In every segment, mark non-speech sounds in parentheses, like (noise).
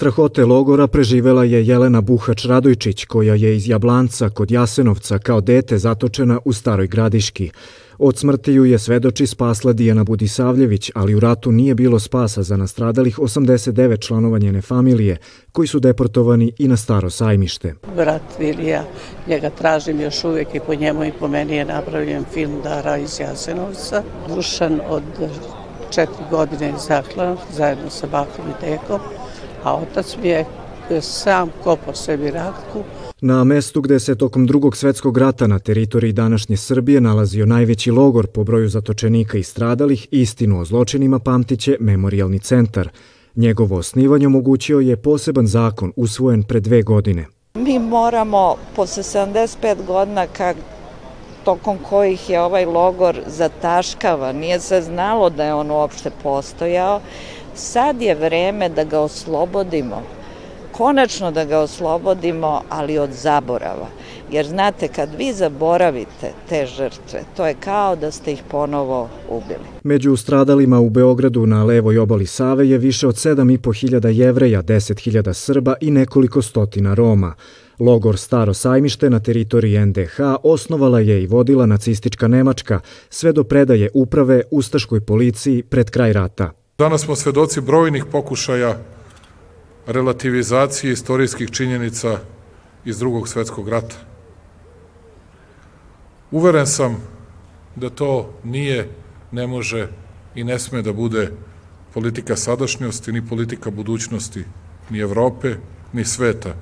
Strahote logora preživela je Jelena Buhač Radojčić, koja je iz Jablanca kod Jasenovca kao dete zatočena u Staroj Gradiški. Od smrti ju je svedoči spasla Dijana Budisavljević, ali u ratu nije bilo spasa za nastradalih 89 članova njene familije, koji su deportovani i na staro sajmište. Brat Vilija, njega tražim još uvijek i po njemu i po meni je napravljen film Dara iz Jasenovca. Dušan od četiri godine je zaklan zajedno sa bakom i dekom, a otac mi je sam kopao sebi ratku. Na mestu gde se tokom drugog svetskog rata na teritoriji današnje Srbije nalazio najveći logor po broju zatočenika i stradalih, istinu o zločinima pamtiće Memorialni centar. Njegovo osnivanje omogućio je poseban zakon usvojen pre dve godine. Mi moramo posle 75 godina kak tokom kojih je ovaj logor zataškava, nije se znalo da je on uopšte postojao, sad je vreme da ga oslobodimo konačno da ga oslobodimo, ali od zaborava. Jer znate, kad vi zaboravite te žrtve, to je kao da ste ih ponovo ubili. Među stradalima u Beogradu na levoj obali Save je više od 7.500 jevreja, 10.000 Srba i nekoliko stotina Roma. Logor Staro sajmište na teritoriji NDH osnovala je i vodila nacistička Nemačka sve do predaje uprave Ustaškoj policiji pred kraj rata. Danas smo svedoci brojnih pokušaja relativizacije istorijskih činjenica iz drugog svetskog rata. Uveren sam da to nije, ne može i ne sme da bude politika sadašnjosti, ni politika budućnosti, ni Evrope, ni sveta.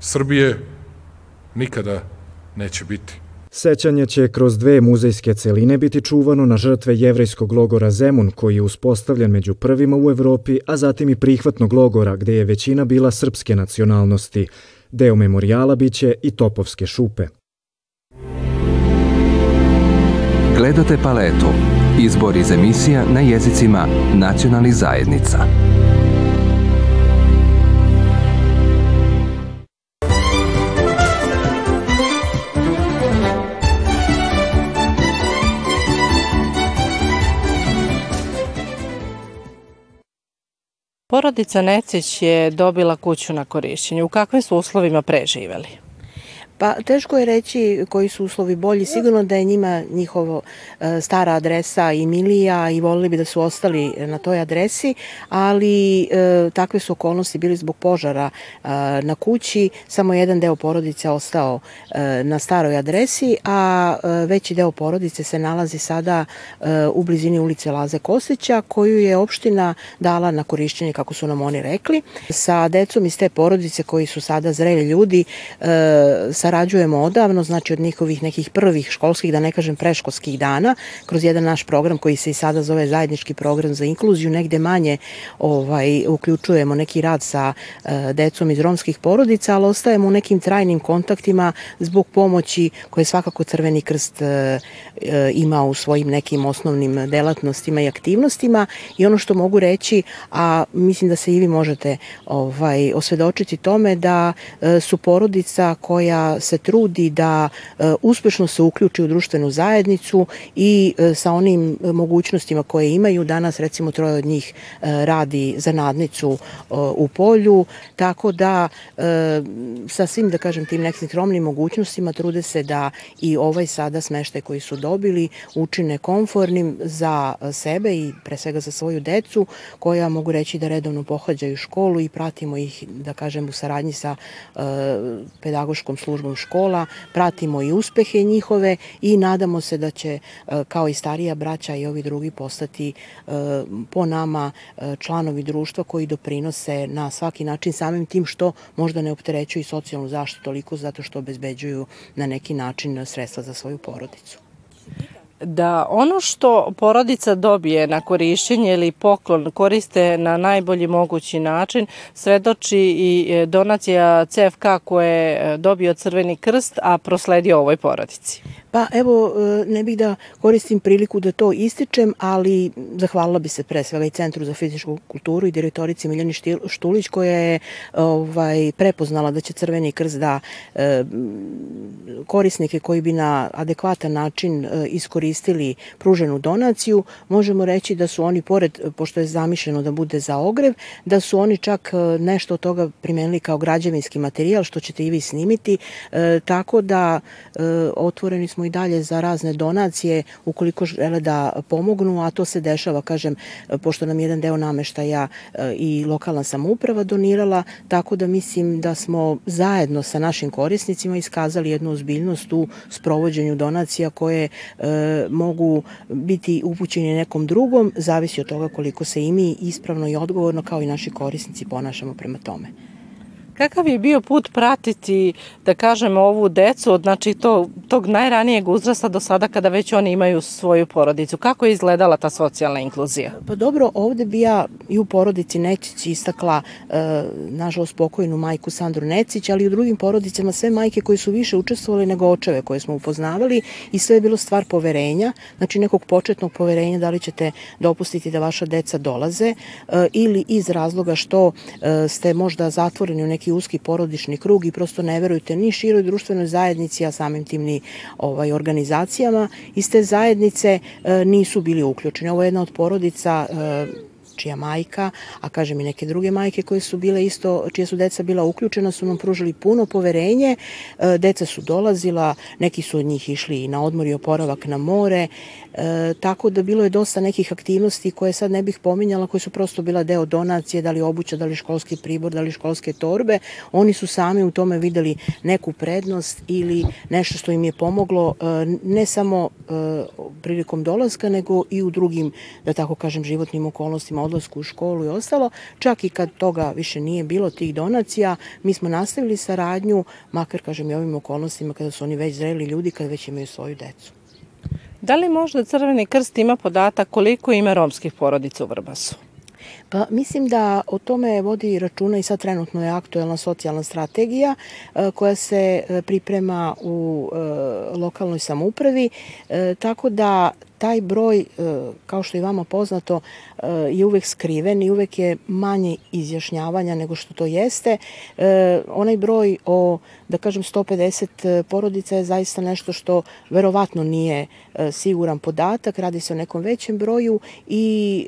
Srbije nikada neće biti. Sećanje će kroz dve muzejske celine biti čuvano na žrtve jevrejskog logora Zemun, koji je uspostavljen među prvima u Evropi, a zatim i prihvatnog logora, gde je većina bila srpske nacionalnosti. Deo memorijala biće i Topovske šupe. Gledate paletu. Izbor iz emisija na jezicima nacionalnih zajednica. Porodica Necić je dobila kuću na korišćenje. U kakvim su uslovima preživeli? Pa teško je reći koji su uslovi bolji. Sigurno da je njima njihovo e, stara adresa i milija i volili bi da su ostali na toj adresi, ali e, takve su okolnosti bili zbog požara e, na kući. Samo jedan deo porodice ostao e, na staroj adresi, a e, veći deo porodice se nalazi sada u blizini ulice Laze Kostića, koju je opština dala na korišćenje, kako su nam oni rekli. Sa decom iz te porodice koji su sada zreli ljudi, sa sarađujemo odavno, znači od njihovih nekih prvih školskih, da ne kažem preškolskih dana, kroz jedan naš program koji se i sada zove zajednički program za inkluziju, negde manje ovaj, uključujemo neki rad sa e, decom iz romskih porodica, ali ostajemo u nekim trajnim kontaktima zbog pomoći koje svakako Crveni krst e, e, ima u svojim nekim osnovnim delatnostima i aktivnostima. I ono što mogu reći, a mislim da se i vi možete ovaj, osvedočiti tome da e, su porodica koja se trudi da e, uspešno se uključi u društvenu zajednicu i e, sa onim mogućnostima koje imaju. Danas recimo troje od njih e, radi za nadnicu u polju, tako da sa svim da kažem tim nekim skromnim mogućnostima trude se da i ovaj sada smeštaj koji su dobili učine komfornim za sebe i pre svega za svoju decu koja mogu reći da redovno pohađaju školu i pratimo ih da kažem u saradnji sa pedagoškom službom službom škola, pratimo i uspehe njihove i nadamo se da će e, kao i starija braća i ovi drugi postati e, po nama e, članovi društva koji doprinose na svaki način samim tim što možda ne opterećuju i socijalnu zaštitu toliko zato što obezbeđuju na neki način sredstva za svoju porodicu da ono što porodica dobije na korišćenje ili poklon koriste na najbolji mogući način, svedoči i donacija CFK koje je dobio Crveni krst, a prosledio ovoj porodici. Pa evo, e, ne bih da koristim priliku da to ističem, ali zahvalila bi se pre svega i Centru za fizičku kulturu i direktorici Miljani Štulić koja je ovaj, prepoznala da će Crveni krst da e, korisnike koji bi na adekvatan način e, iskoristili iskoristili pruženu donaciju, možemo reći da su oni, pored, pošto je zamišljeno da bude za ogrev, da su oni čak e, nešto od toga primenili kao građevinski materijal, što ćete i vi snimiti, e, tako da e, otvoreni smo i dalje za razne donacije ukoliko žele da pomognu, a to se dešava, kažem, pošto nam jedan deo nameštaja i lokalna samouprava donirala, tako da mislim da smo zajedno sa našim korisnicima iskazali jednu ozbiljnost u sprovođenju donacija koje e, mogu biti upućeni nekom drugom, zavisi od toga koliko se i mi ispravno i odgovorno kao i naši korisnici ponašamo prema tome. Kakav je bio put pratiti, da kažemo, ovu decu od znači, to, tog najranijeg uzrasta do sada kada već oni imaju svoju porodicu? Kako je izgledala ta socijalna inkluzija? Pa dobro, ovde bi ja i u porodici Nečić istakla, e, nažalost, pokojnu majku Sandru Necić, ali i u drugim porodicama sve majke koje su više učestvovali nego očeve koje smo upoznavali i sve je bilo stvar poverenja, znači nekog početnog poverenja da li ćete dopustiti da vaša deca dolaze e, ili iz razloga što e, ste možda zatvoreni u neki neki uski porodični krug i prosto ne verujete ni široj društvenoj zajednici, a samim tim ni ovaj, organizacijama. Iz te zajednice e, nisu bili uključeni. Ovo je jedna od porodica e, čija majka, a kažem i neke druge majke koje su bile isto, čija su deca bila uključena, su nam pružili puno poverenje. E, deca su dolazila, neki su od njih išli i na odmor i oporavak na more, E, tako da bilo je dosta nekih aktivnosti koje sad ne bih pominjala, koje su prosto bila deo donacije, da li obuća, da li školski pribor, da li školske torbe. Oni su sami u tome videli neku prednost ili nešto što im je pomoglo e, ne samo e, prilikom dolaska, nego i u drugim, da tako kažem, životnim okolnostima, odlasku u školu i ostalo. Čak i kad toga više nije bilo tih donacija, mi smo nastavili saradnju, makar kažem i ovim okolnostima kada su oni već zreli ljudi, kada već imaju svoju decu. Da li možda Crveni krst ima podatak koliko ima romskih porodica u Vrbasu? Pa mislim da o tome vodi računa i sad trenutno je aktuelna socijalna strategija e, koja se e, priprema u e, lokalnoj samoupravi, tako da taj broj, kao što je vama poznato, je uvek skriven i uvek je manje izjašnjavanja nego što to jeste. Onaj broj o, da kažem, 150 porodica je zaista nešto što verovatno nije siguran podatak, radi se o nekom većem broju i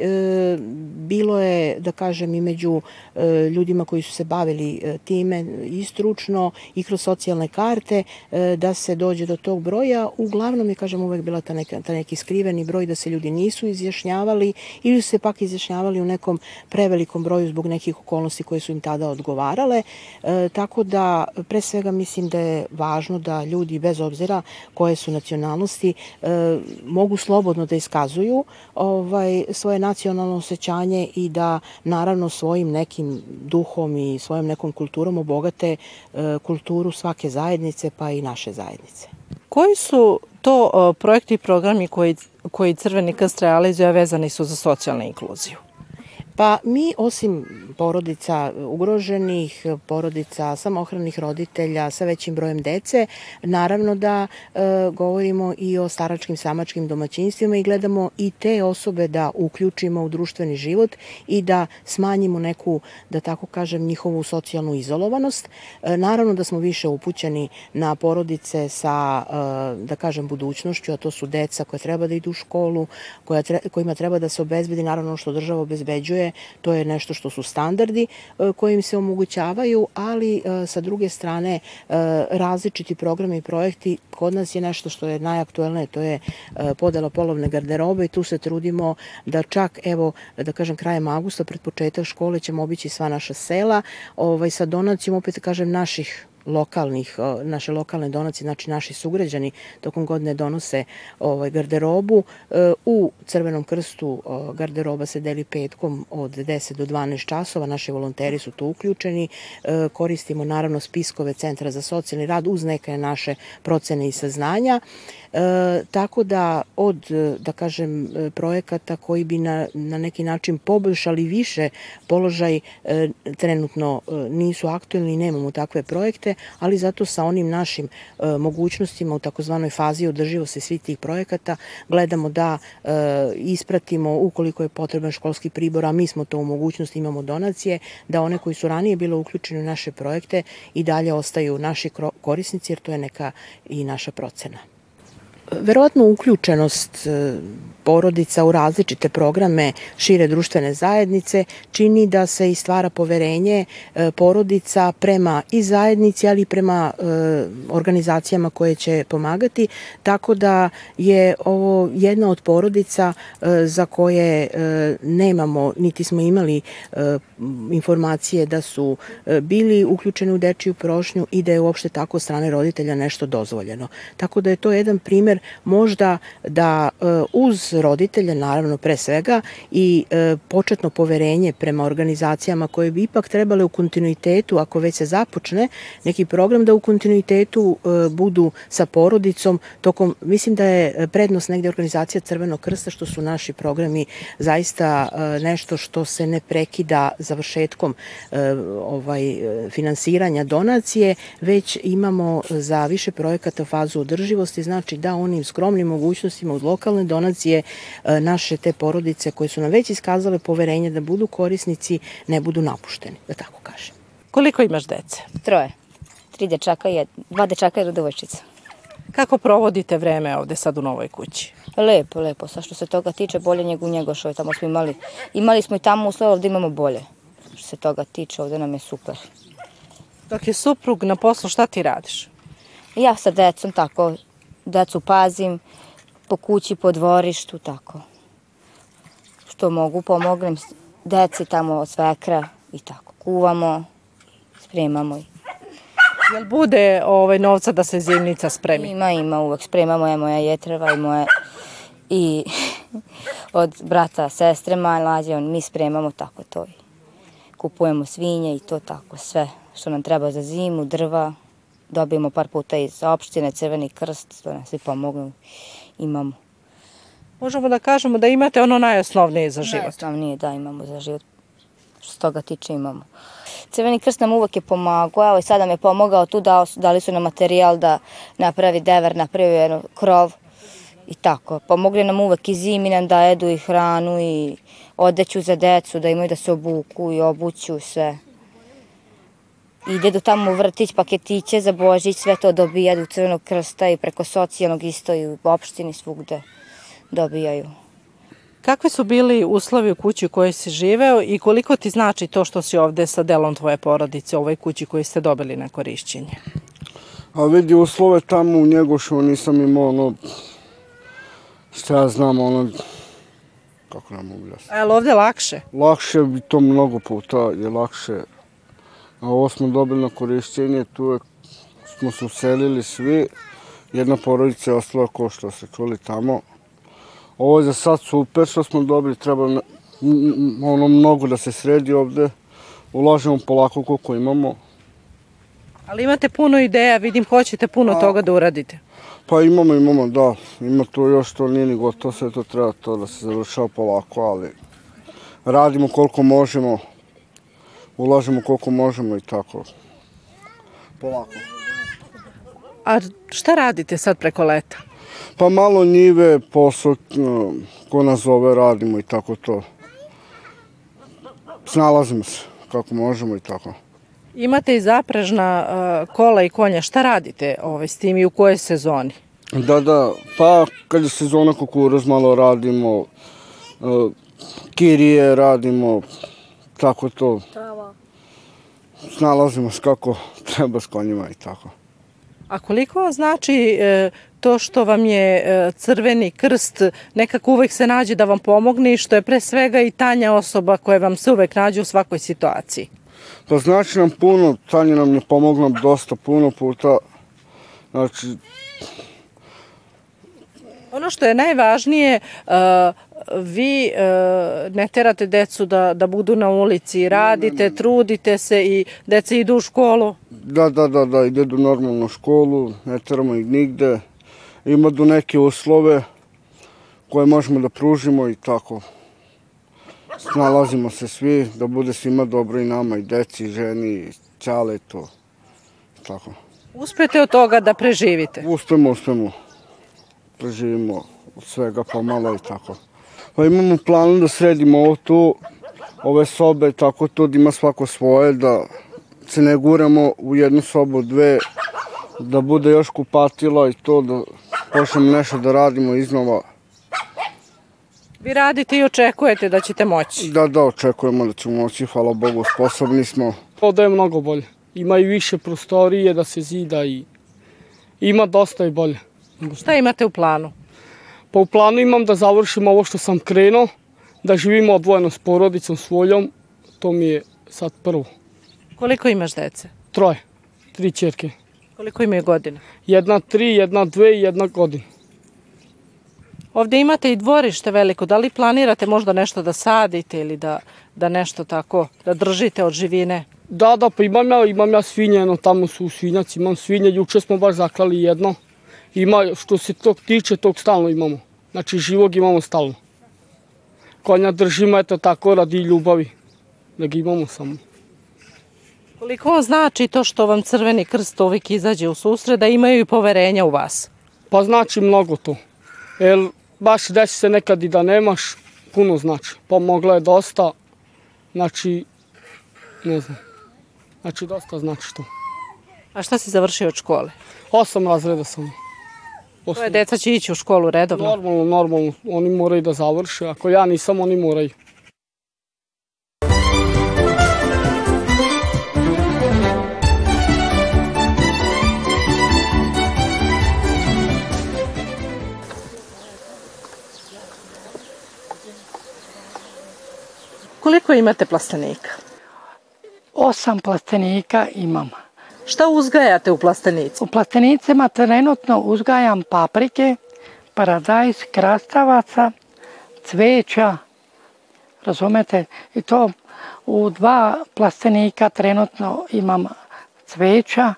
bilo je, da kažem, i među ljudima koji su se bavili time i stručno i kroz socijalne karte da se dođe do tog broja. Uglavnom je, kažem, uvek bila ta, neka, ta neki skriveni broj da se ljudi nisu izjašnjavali ili su se pak izjašnjavali u nekom prevelikom broju zbog nekih okolnosti koje su im tada odgovarale. E, tako da, pre svega, mislim da je važno da ljudi, bez obzira koje su nacionalnosti, e, mogu slobodno da iskazuju ovaj, svoje nacionalno osjećanje i da, naravno, svojim nekim duhom i svojom nekom kulturom obogate e, kulturu svake zajednice, pa i naše zajednice. Koji su to projekti i programi koji, koji Crveni krst realizuje vezani su za socijalnu inkluziju? Pa mi osim porodica ugroženih, porodica samohranih roditelja sa većim brojem dece, naravno da e, govorimo i o staračkim samačkim domaćinstvima i gledamo i te osobe da uključimo u društveni život i da smanjimo neku, da tako kažem, njihovu socijalnu izolovanost. E, naravno da smo više upućeni na porodice sa, e, da kažem, budućnošću, a to su deca koja treba da idu u školu, koja tre, kojima treba da se obezbedi, naravno što država obezbeđuje to je nešto što su standardi e, kojim se omogućavaju, ali e, sa druge strane e, različiti programi i projekti kod nas je nešto što je najaktuelnije, to je podela polovne garderobe i tu se trudimo da čak, evo, da kažem, krajem augusta, pred početak škole ćemo obići sva naša sela, ovaj, sa donacijom, opet kažem, naših lokalnih, naše lokalne donacije, znači naši sugrađani tokom godine donose ovaj, garderobu. E, u Crvenom krstu garderoba se deli petkom od 10 do 12 časova, naši volonteri su tu uključeni, e, koristimo naravno spiskove Centra za socijalni rad uz neke naše procene i saznanja. E, tako da od, da kažem, projekata koji bi na, na neki način poboljšali više položaj e, trenutno e, nisu aktuelni i nemamo takve projekte, ali zato sa onim našim e, mogućnostima u takozvanoj fazi održivosti svih tih projekata gledamo da e, ispratimo ukoliko je potreban školski pribor, a mi smo to u mogućnosti, imamo donacije, da one koji su ranije bile uključene u naše projekte i dalje ostaju naši korisnici, jer to je neka i naša procena. Verovatno uključenost e, porodica u različite programe šire društvene zajednice čini da se i stvara poverenje e, porodica prema i zajednici, ali i prema e, organizacijama koje će pomagati, tako da je ovo jedna od porodica za koje nemamo, niti smo imali informacije da su bili uključeni u dečiju prošnju i da je uopšte tako strane roditelja nešto dozvoljeno. Tako da je to jedan primer možda da uz roditelja, naravno pre svega, i e, početno poverenje prema organizacijama koje bi ipak trebale u kontinuitetu, ako već se započne neki program, da u kontinuitetu e, budu sa porodicom. Tokom, mislim da je prednost negde organizacija Crvenog krsta, što su naši programi zaista e, nešto što se ne prekida završetkom e, ovaj, finansiranja donacije, već imamo za više projekata fazu održivosti, znači da onim skromnim mogućnostima uz lokalne donacije E, naše te porodice koje su nam već iskazale poverenje da budu korisnici, ne budu napušteni, da tako kažem. Koliko imaš dece? Troje. Tri dečaka i dva dečaka i jedna devojčica. Kako provodite vreme ovde sad u novoj kući? Lepo, lepo. Sa što se toga tiče, bolje njegu u Njegošoj. Tamo smo imali, imali smo i tamo uslova, ovde imamo bolje. Što se toga tiče, ovde nam je super. Dok je suprug na poslu, šta ti radiš? Ja sa decom tako, decu pazim, po kući, po dvorištu, tako. Što mogu, pomognem deci tamo od svekra i tako. Kuvamo, spremamo i Jel bude ovaj, novca da se zimnica spremi? Ima, ima, uvek spremamo je moja jetrva i moje i (laughs) od brata, sestre mlađe, on, mi spremamo tako to. Kupujemo svinje i to tako, sve što nam treba za zimu, drva, dobijemo par puta iz opštine, Crveni krst, to nas svi pomognu imamo. Možemo da kažemo da imate ono najosnovnije za život. Najosnovnije da imamo za život. Što se toga tiče imamo. Crveni krst nam uvek je pomagao, evo i sada nam je pomogao tu, dao, dali su nam materijal da napravi dever, napravi jedno krov i tako. Pomogli nam uvek i zimi nam da jedu i hranu i odeću za decu, da imaju da se obuku i obuću sve ide do tamo u vrtić, paketiće za Božić, sve to dobija do Crvenog krsta i preko socijalnog isto i u opštini svugde dobijaju. Kakvi su bili uslovi u kući u kojoj si živeo i koliko ti znači to što si ovde sa delom tvoje porodice u ovoj kući koju ste dobili na korišćenje? A vidi, uslove tamo u Njegošu nisam imao ono, šta ja znam, ono, kako nam objasniti. A je li ovde lakše? Lakše bi to mnogo puta je lakše A ovo smo dobili na korišćenje, tu je, smo se uselili svi. Jedna porodica je ostala ko što se čuli tamo. Ovo je za sad super što smo dobili, treba ono mnogo da se sredi ovde. Ulažemo polako koliko imamo. Ali imate puno ideja, vidim hoćete puno A, toga da uradite. Pa imamo, imamo, da. Ima tu još to nije ni gotovo, sve to treba to da se završava polako, ali radimo koliko možemo, ulažemo koliko možemo i tako. Polako. A šta radite sad preko leta? Pa malo njive, posao, ko nas zove, radimo i tako to. Snalazimo se kako možemo i tako. Imate i zapražna uh, kola i konja. Šta radite ovaj, s tim i u kojoj sezoni? Da, da. Pa kad je sezona kukuruz malo radimo, uh, kirije radimo, tako to. Trava. Snalazimo se kako treba s konjima i tako. A koliko znači e, to što vam je e, crveni krst nekako uvek se nađe da vam pomogne i što je pre svega i Tanja osoba koja vam se uvek nađe u svakoj situaciji? Pa znači nam puno, Tanja nam je pomogla dosta puno puta. Znači... Ono što je najvažnije, uh, vi uh, ne terate decu da, da budu na ulici, radite, ne, ne, ne. trudite se i deca idu u školu? Da, da, da, da, ide do normalnu školu, ne teramo ih nigde. Ima do neke uslove koje možemo da pružimo i tako. Snalazimo se svi, da bude svima dobro i nama, i deci, i ženi, i to. Tako. Uspete od toga da preživite? Uspemo, uspemo. Preživimo od svega pomalo i tako. Pa imamo plan da sredimo ovo tu, ove sobe, tako to da ima svako svoje, da se ne guramo u jednu sobu, dve, da bude još kupatila i to, da počnemo nešto da radimo iznova. Vi radite i očekujete da ćete moći? Da, da, očekujemo da ćemo moći, hvala Bogu, sposobni smo. Ovde je mnogo bolje. Ima i više prostorije da se zida i ima dosta i bolje. Šta imate u planu? Pa u planu imam da završim ovo što sam krenuo, da živimo odvojeno s porodicom svojom, to mi je sad prvo. Koliko imaš dece? Troje, tri čerke. Koliko imaju godina? Jedna tri, jedna dve i jedna godina. Ovde imate i dvorište veliko, da li planirate možda nešto da sadite ili da, da nešto tako, da držite od živine? Da, da, pa imam ja, imam ja svinje, no tamo su svinjaci, imam svinje, juče smo baš zaklali jedno. Ima, što se tog tiče, tog stalno imamo. Znači, živog imamo stalno. Konja držimo, eto tako, radi ljubavi. Da ga imamo samo. Koliko znači to što vam Crveni krst uvijek izađe u susret, da imaju i poverenja u vas? Pa znači mnogo to. Jer baš desi se nekad i da nemaš, puno znači. Pomogla je dosta, znači, ne znam. Znači, dosta znači to. A šta si završio od škole? Osam razreda sam. Tvoje deca će ići u školu redovno? Normalno, normalno. Oni moraju da završe. Ako ja nisam, oni moraju. Koliko imate plastenika? Osam plastenika imam. Šta uzgajate u plastenici? U plastenicima trenutno uzgajam paprike, paradajz, krastavaca, cveća, razumete? I to u dva plastenika trenutno imam cveća,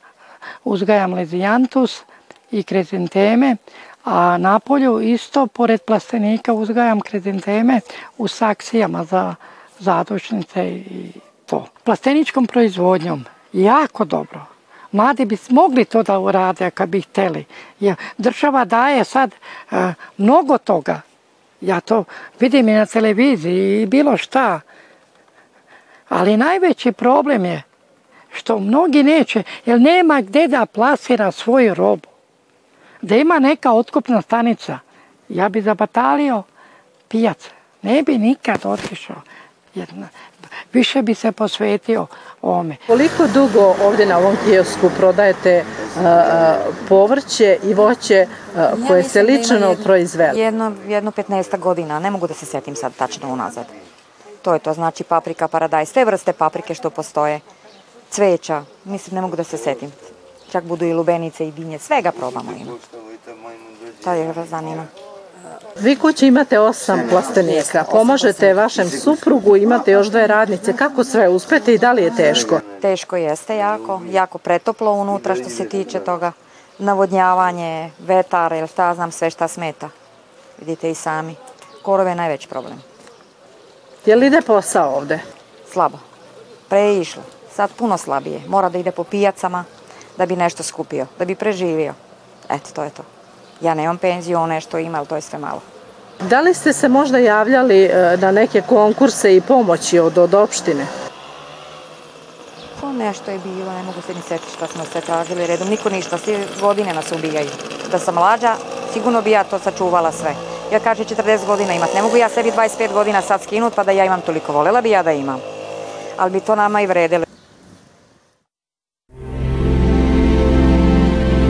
uzgajam lezijantus i krezenteme, a napolju isto pored plastenika uzgajam krezenteme u saksijama za zadušnice i to. Plasteničkom proizvodnjom jako dobro. Mladi bi mogli to da urade kad bi hteli. Jer država daje sad uh, mnogo toga. Ja to vidim i na televiziji i bilo šta. Ali najveći problem je što mnogi neće, jer nema gde da plasira svoju robu. Da ima neka otkupna stanica, ja bi zabatalio pijac. Ne bi nikad otišao. Jedna, više bi se posvetio ome. Koliko dugo ovde na ovom kiosku prodajete a, a, povrće i voće a, koje ja se da lično da proizveli? Jedno, jedno 15 godina, ne mogu da se setim sad tačno unazad. To je to, znači paprika, paradajz, sve vrste paprike što postoje, cveća, mislim ne mogu da se setim. Čak budu i lubenice i dinje, svega probamo ima. To je zanima. Vi kući imate osam plastenika, pomažete vašem suprugu, imate još dve radnice. Kako sve uspete i da li je teško? Teško jeste jako, jako pretoplo unutra što se tiče toga. Navodnjavanje, vetar, ili šta znam, sve šta smeta. Vidite i sami. Korove je najveći problem. Je li ide posao ovde? Slabo. Pre je išlo. Sad puno slabije. Mora da ide po pijacama da bi nešto skupio, da bi preživio. Eto, to je to. Ja nemam penziju, on nešto ima, ali to je sve malo. Da li ste se možda javljali e, na neke konkurse i pomoći od, od opštine? To nešto je bilo, ne mogu se ni setiti šta smo se tražili redom. Niko ništa, svi godine nas ubijaju. Da sam mlađa, sigurno bi ja to sačuvala sve. Ja kažem 40 godina imat, ne mogu ja sebi 25 godina sad skinut pa da ja imam toliko. Volela bi ja da imam. Ali bi to nama i vredelo.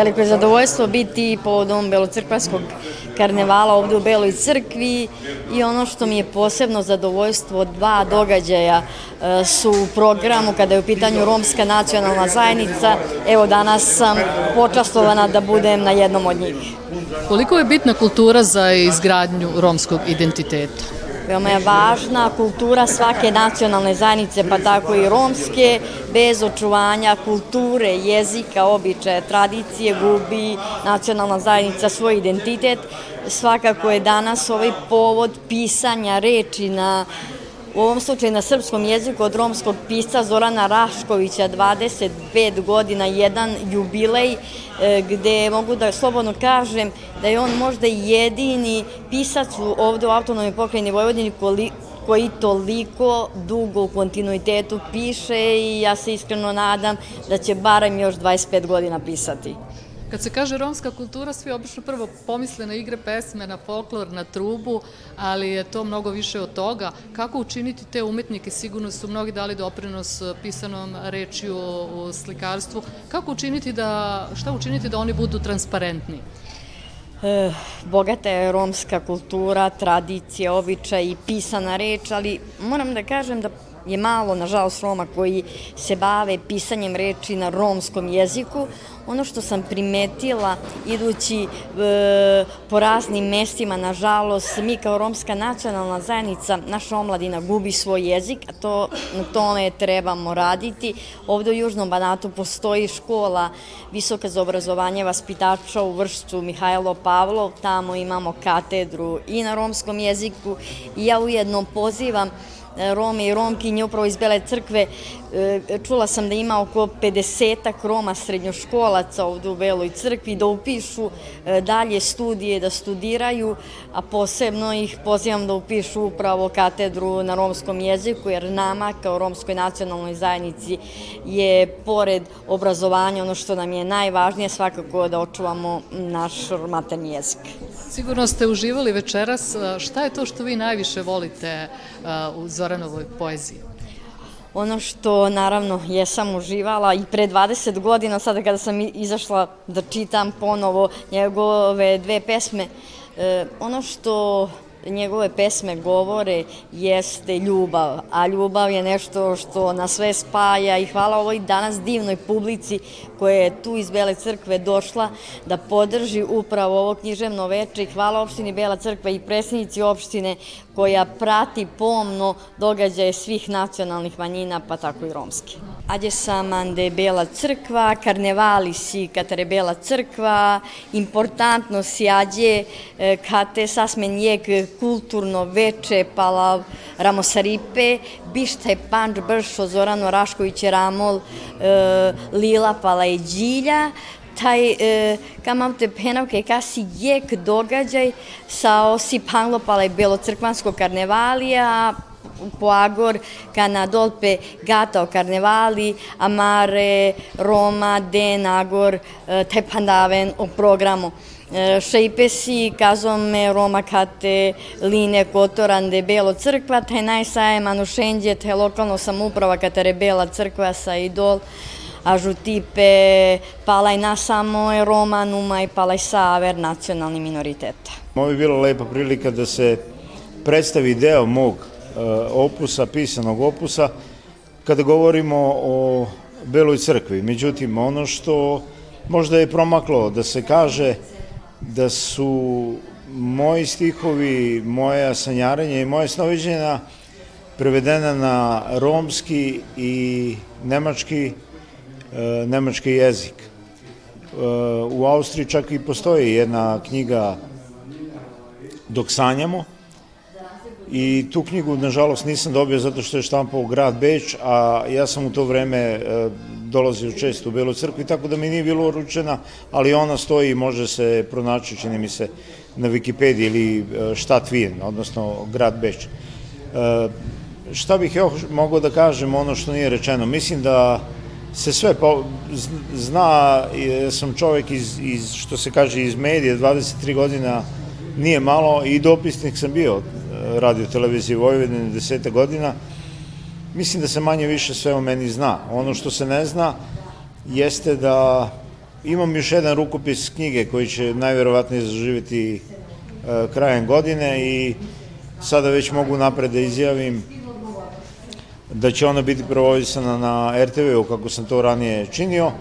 Veliko je zadovoljstvo biti povodom Belocrkvanskog karnevala ovde u Beloj crkvi i ono što mi je posebno zadovoljstvo, dva događaja e, su u programu kada je u pitanju romska nacionalna zajednica. Evo danas sam počastovana da budem na jednom od njih. Koliko je bitna kultura za izgradnju romskog identiteta? Veoma je važna kultura svake nacionalne zajednice, pa tako i romske, bez očuvanja kulture, jezika, običaja, tradicije, gubi nacionalna zajednica svoj identitet. Svakako je danas ovaj povod pisanja reči na u ovom slučaju na srpskom jeziku od romskog pisca Zorana Raškovića 25 godina, jedan jubilej e, gde mogu da slobodno kažem da je on možda jedini pisac ovde u autonomnoj pokrajini Vojvodini koji toliko dugo u kontinuitetu piše i ja se iskreno nadam da će barem još 25 godina pisati. Kad se kaže romska kultura, svi obično prvo pomisle na igre pesme, na folklor, na trubu, ali je to mnogo više od toga. Kako učiniti te umetnike? Sigurno su mnogi dali doprinos pisanom rečju u slikarstvu. Kako učiniti da, šta učiniti da oni budu transparentni? E, bogata je romska kultura, tradicija, običaj i pisana reč, ali moram da kažem da je malo, nažalost, Roma koji se bave pisanjem reči na romskom jeziku. Ono što sam primetila idući e, po raznim mestima, nažalost, mi kao romska nacionalna zajednica, naša omladina gubi svoj jezik, a to, na tome trebamo raditi. Ovde u Južnom Banatu postoji škola visoka za obrazovanje vaspitača u vršću Mihajlo Pavlov, tamo imamo katedru i na romskom jeziku i ja ujedno pozivam Rome i Romkinje upravo iz Bele crkve. E, čula sam da ima oko 50 Roma srednjoškolaca ovde u Beloj crkvi da upišu e, dalje studije, da studiraju, a posebno ih pozivam da upišu upravo katedru na romskom jeziku, jer nama kao romskoj nacionalnoj zajednici je pored obrazovanja ono što nam je najvažnije svakako da očuvamo naš materni jezik. Sigurno ste uživali večeras. Šta je to što vi najviše volite u Zoranovoj poeziji? Ono što naravno jesam uživala i pre 20 godina, sada kada sam izašla da čitam ponovo njegove dve pesme, e, ono što njegove pesme govore jeste ljubav, a ljubav je nešto što nas sve spaja i hvala ovoj danas divnoj publici koja je tu iz Bele crkve došla da podrži upravo ovo književno veče i hvala opštini Bela crkva i predsjednici opštine koja prati pomno događaje svih nacionalnih manjina, pa tako i romske. Ađe sam ande Bela crkva, karnevali si katare Bela crkva, importantno si ađe e, kate sasmen jek kulturno veče pala Ramosaripe, bište panč bršo Zorano Rašković Ramol, e, Lila pala je Đilja, taj e, kamavte penavke kasi jek događaj sa osi panglopala i belocrkvansko karnevalija, Poagor, kana dolpe gata o karnevali, amare, Roma, Den, Agor, e, taj pandaven o programu. Šejpesi, kazome Roma kate line kotorande Belo crkva, taj najsaje manušenđe, te lokalno samuprava katare Bela crkva sa idol, a žutipe palaj je Roma, Numa i palaj saver nacionalni minoriteta. Ovo je bila lepa prilika da se predstavi deo mog opusa, pisanog opusa, kada govorimo o Beloj crkvi. Međutim, ono što možda je promaklo da se kaže da su moji stihovi, moja sanjarenja i moje snoviđenja prevedena na romski i nemački, e, nemački jezik. E, u Austriji čak i postoji jedna knjiga Dok sanjamo i tu knjigu, nažalost, nisam dobio zato što je štampao grad Beč, a ja sam u to vreme e, dolazio često u Belu crkvu, tako da mi nije bilo uručena, ali ona stoji i može se pronaći, čini mi se, na Wikipediji ili e, štat Vijen, odnosno grad Beč. E, šta bih još mogao da kažem ono što nije rečeno? Mislim da se sve po, zna, sam čovek iz, iz, što se kaže, iz medije, 23 godina nije malo i dopisnik sam bio radio televizije Vojvodine deseta godina, Mislim da se manje više sve o meni zna. Ono što se ne zna jeste da imam još jedan rukopis knjige koji će najverovatnije zaživiti e, krajem godine i sada već mogu napred da izjavim da će ona biti provodisana na RTV-u kako sam to ranije činio,